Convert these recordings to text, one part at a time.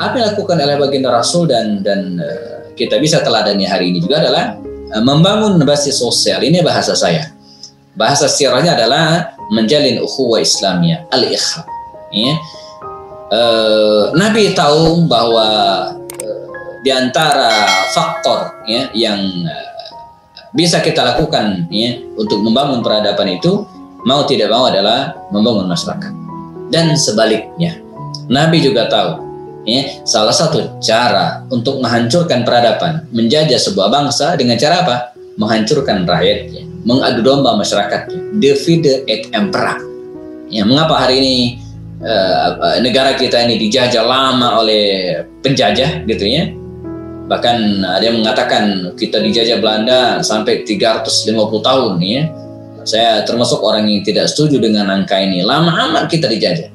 apa yang dilakukan oleh baginda Rasul dan dan uh, kita bisa teladani hari ini juga adalah uh, membangun basis sosial. Ini bahasa saya. Bahasa sirahnya adalah menjalin ukhuwah Islamiyah, al-ikhwa. Ya. Uh, Nabi tahu bahwa uh, di antara faktor ya yang bisa kita lakukan ya untuk membangun peradaban itu mau tidak mau adalah membangun masyarakat. Dan sebaliknya, Nabi juga tahu ya, salah satu cara untuk menghancurkan peradaban, menjajah sebuah bangsa dengan cara apa? Menghancurkan rakyatnya, mengadu domba masyarakatnya, divide et impera. Ya, mengapa hari ini uh, negara kita ini dijajah lama oleh penjajah gitu ya? Bahkan ada yang mengatakan kita dijajah Belanda sampai 350 tahun ya. Saya termasuk orang yang tidak setuju dengan angka ini. Lama amat kita dijajah.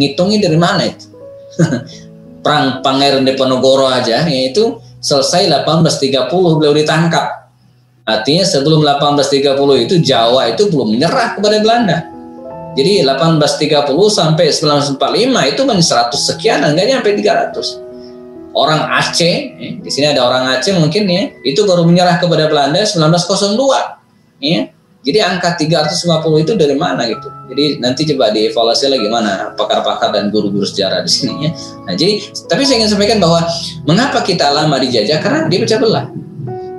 Ngitungnya dari mana itu? perang Pangeran Diponegoro aja yaitu selesai 1830 beliau ditangkap. Artinya sebelum 1830 itu Jawa itu belum menyerah kepada Belanda. Jadi 1830 sampai 1945 itu masih 100 sekian, enggak nyampe 300. Orang Aceh, eh, di sini ada orang Aceh mungkin ya, itu baru menyerah kepada Belanda 1902. Ya. Jadi angka 350 itu dari mana gitu? Jadi nanti coba dievaluasi lagi mana pakar-pakar dan guru-guru sejarah di sini ya. Nah, jadi tapi saya ingin sampaikan bahwa mengapa kita lama dijajah karena dia pecah belah.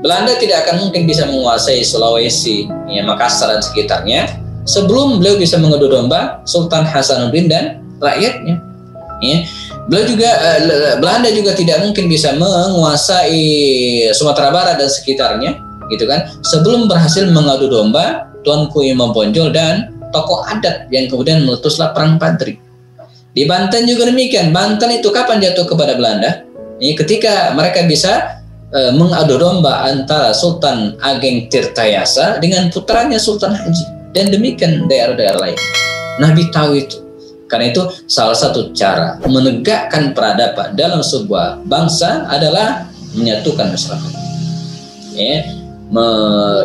Belanda tidak akan mungkin bisa menguasai Sulawesi, ya Makassar dan sekitarnya sebelum beliau bisa mengadu domba Sultan Hasanuddin dan rakyatnya. Ya. Beliau juga uh, Belanda juga tidak mungkin bisa menguasai Sumatera Barat dan sekitarnya gitu kan. Sebelum berhasil mengadu domba Tuanku Imam Bonjol dan tokoh adat yang kemudian meletuslah perang Padri di Banten juga demikian. Banten itu kapan jatuh kepada Belanda? Ini ketika mereka bisa e, mengadu domba antara Sultan Ageng Tirtayasa dengan putranya Sultan Haji. Dan demikian daerah-daerah lain. Nabi tahu itu. Karena itu salah satu cara menegakkan peradaban dalam sebuah bangsa adalah menyatukan masyarakat. Ya, Me,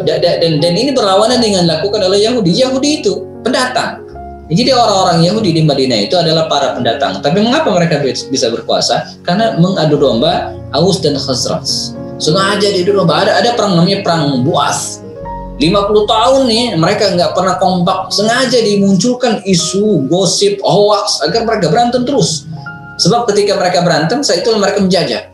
dan, dan, ini berlawanan dengan dilakukan oleh Yahudi. Yahudi itu pendatang. Jadi orang-orang Yahudi di Madinah itu adalah para pendatang. Tapi mengapa mereka bisa berkuasa? Karena mengadu domba Aus dan Khazraj. Sengaja di domba. Ada, ada perang namanya perang Buas. 50 tahun nih mereka nggak pernah kompak. Sengaja dimunculkan isu, gosip, hoax agar mereka berantem terus. Sebab ketika mereka berantem, saat itu mereka menjajah.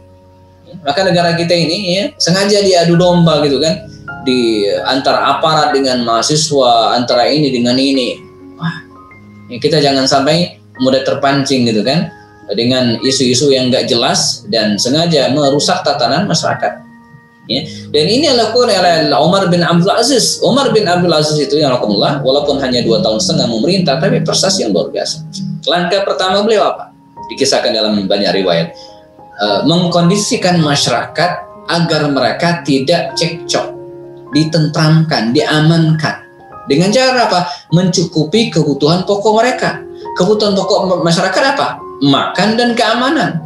Maka negara kita ini ya sengaja diadu domba gitu kan di antara aparat dengan mahasiswa, antara ini dengan ini. Wah, ya kita jangan sampai mudah terpancing gitu kan dengan isu-isu yang nggak jelas dan sengaja merusak tatanan masyarakat. Ya. Dan ini dilakukan oleh Umar bin Abdul Aziz. Umar bin Abdul Aziz itu yang lakukan walaupun hanya dua tahun setengah memerintah, tapi prestasi yang luar biasa. Langkah pertama beliau apa? Dikisahkan dalam banyak riwayat uh, mengkondisikan masyarakat agar mereka tidak cekcok, ditentramkan, diamankan. Dengan cara apa? Mencukupi kebutuhan pokok mereka. Kebutuhan pokok masyarakat apa? Makan dan keamanan.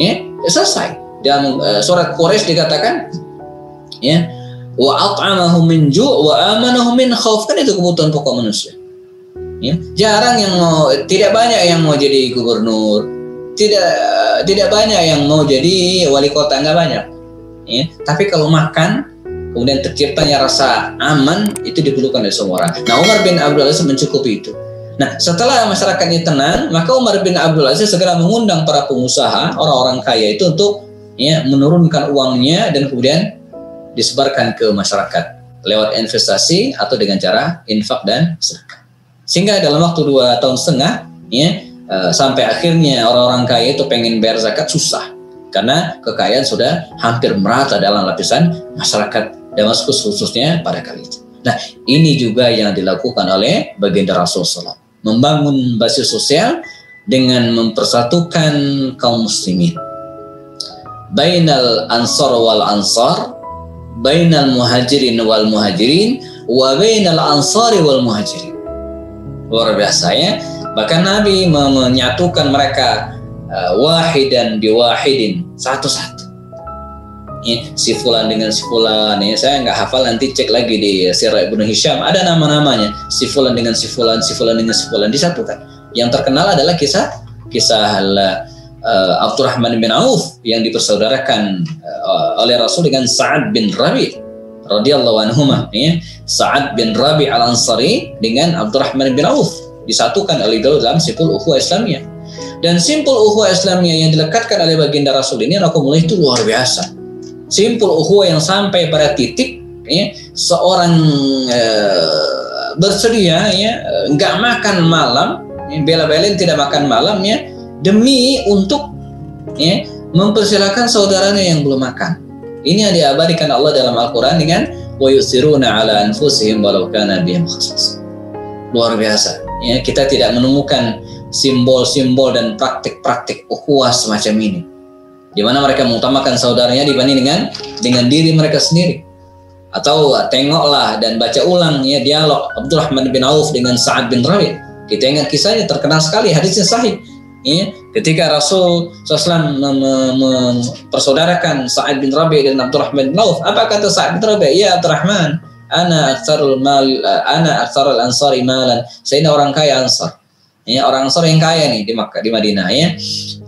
Ya, selesai. Dalam uh, surat Quraisy dikatakan ya, wa at'amahum min ju' wa amanahum min khauf kan itu kebutuhan pokok manusia. Ya, jarang yang mau tidak banyak yang mau jadi gubernur, tidak tidak banyak yang mau jadi wali kota nggak banyak. Ya tapi kalau makan kemudian terciptanya rasa aman itu diperlukan oleh semua orang. Nah Umar bin Abdul Aziz mencukupi itu. Nah, setelah masyarakatnya tenang, maka Umar bin Abdul Aziz segera mengundang para pengusaha, orang-orang kaya itu untuk ya, menurunkan uangnya dan kemudian disebarkan ke masyarakat lewat investasi atau dengan cara infak dan sedekah. Sehingga dalam waktu dua tahun setengah, ya, Eh, sampai akhirnya orang-orang kaya itu pengen bayar zakat susah karena kekayaan sudah hampir merata dalam lapisan masyarakat Damaskus khususnya pada kali itu. Nah, ini juga yang dilakukan oleh baginda Rasulullah membangun basis sosial dengan mempersatukan kaum muslimin. Bainal ansar wal ansar, bainal muhajirin wal muhajirin, wa bainal ansari wal muhajirin. Luar biasa ya Bahkan Nabi menyatukan mereka uh, wahidan biwahidin satu-satu. Ya, si fulan dengan si fulan ya saya nggak hafal nanti cek lagi di Sirah Ibnu Hisham ada nama-namanya si fulan dengan si fulan si fulan dengan si fulan disatukan yang terkenal adalah kisah kisah uh, Abdurrahman bin Auf yang dipersaudarakan uh, oleh Rasul dengan Sa'ad bin Rabi radhiyallahu anhu ya. Sa'ad bin Rabi al-Ansari dengan Abdurrahman bin Auf disatukan oleh dalam simpul ukhuwah Islamiyah. Dan simpul ukhuwah Islamiyah yang dilekatkan oleh baginda Rasul ini mulai itu luar biasa. Simpul ukhuwah yang sampai pada titik ya, seorang uh, bersedia ya nggak makan malam, ya, bela-belain tidak makan malam ya demi untuk ya, mempersilahkan saudaranya yang belum makan. Ini yang diabadikan Allah dalam Al-Quran dengan wa Luar biasa. Ya, kita tidak menemukan simbol-simbol dan praktik-praktik ukhuwah semacam ini. Di mana mereka mengutamakan saudaranya dibanding dengan dengan diri mereka sendiri. Atau tengoklah dan baca ulang ya dialog Abdurrahman bin Auf dengan Sa'ad bin Rabi. Kita ingat kisahnya terkenal sekali hadisnya sahih Ya, ketika Rasul SAW mempersaudarakan Sa'id bin Rabi dan Abdurrahman bin Auf, apa kata Sa'id bin Rabi? Ya Abdurrahman, ana aktsarul mal ana aktsarul ansari malan. Saya ini orang kaya Ansar. Ya, orang Ansar yang kaya nih di Makkah, di Madinah ya.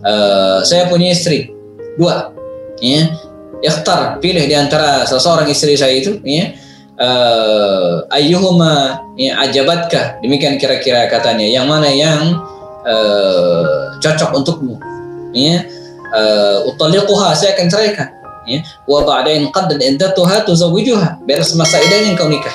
Uh, saya punya istri dua. Ya. Ikhtar, pilih di antara seseorang istri saya itu ya. Uh, ayyuhuma ya ajabatkah? Demikian kira-kira katanya. Yang mana yang uh, cocok untukmu ya uh, utaliquha saya akan ceraikan ya. Wa ba'dain qad iddatuha tuzawwijuha. Beres masa idahnya engkau nikah.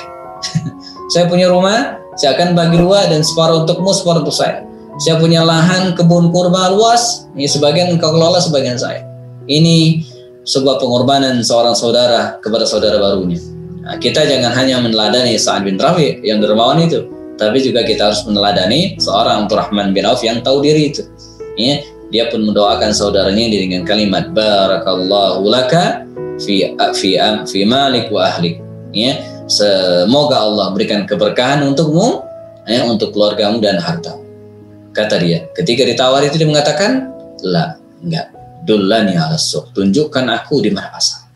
Saya punya rumah saya akan bagi dua dan separuh untukmu separuh untuk saya. Saya punya lahan kebun kurma luas ya sebagian engkau kelola sebagian saya. Ini sebuah pengorbanan seorang saudara kepada saudara barunya. Nah, kita jangan hanya meneladani Sa'ad bin Rabi yang dermawan itu tapi juga kita harus meneladani seorang Abdurrahman bin Auf yang tahu diri itu. Ya, dia pun mendoakan saudaranya dengan kalimat barakallahu laka fi fi fi malik wa ahlik. Ya, semoga Allah berikan keberkahan untukmu, ya, untuk keluargamu dan harta. Kata dia, ketika ditawari itu dia mengatakan, "La, enggak. Dullani ala Tunjukkan aku di mana pasar."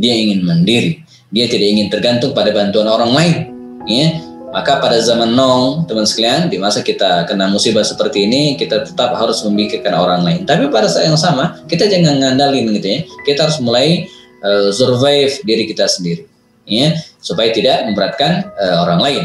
Dia ingin mandiri. Dia tidak ingin tergantung pada bantuan orang lain. Ya, maka pada zaman now, teman sekalian, di masa kita kena musibah seperti ini, kita tetap harus memikirkan orang lain. Tapi pada saat yang sama, kita jangan ngandalin gitu ya. Kita harus mulai uh, survive diri kita sendiri, ya, supaya tidak memberatkan uh, orang lain.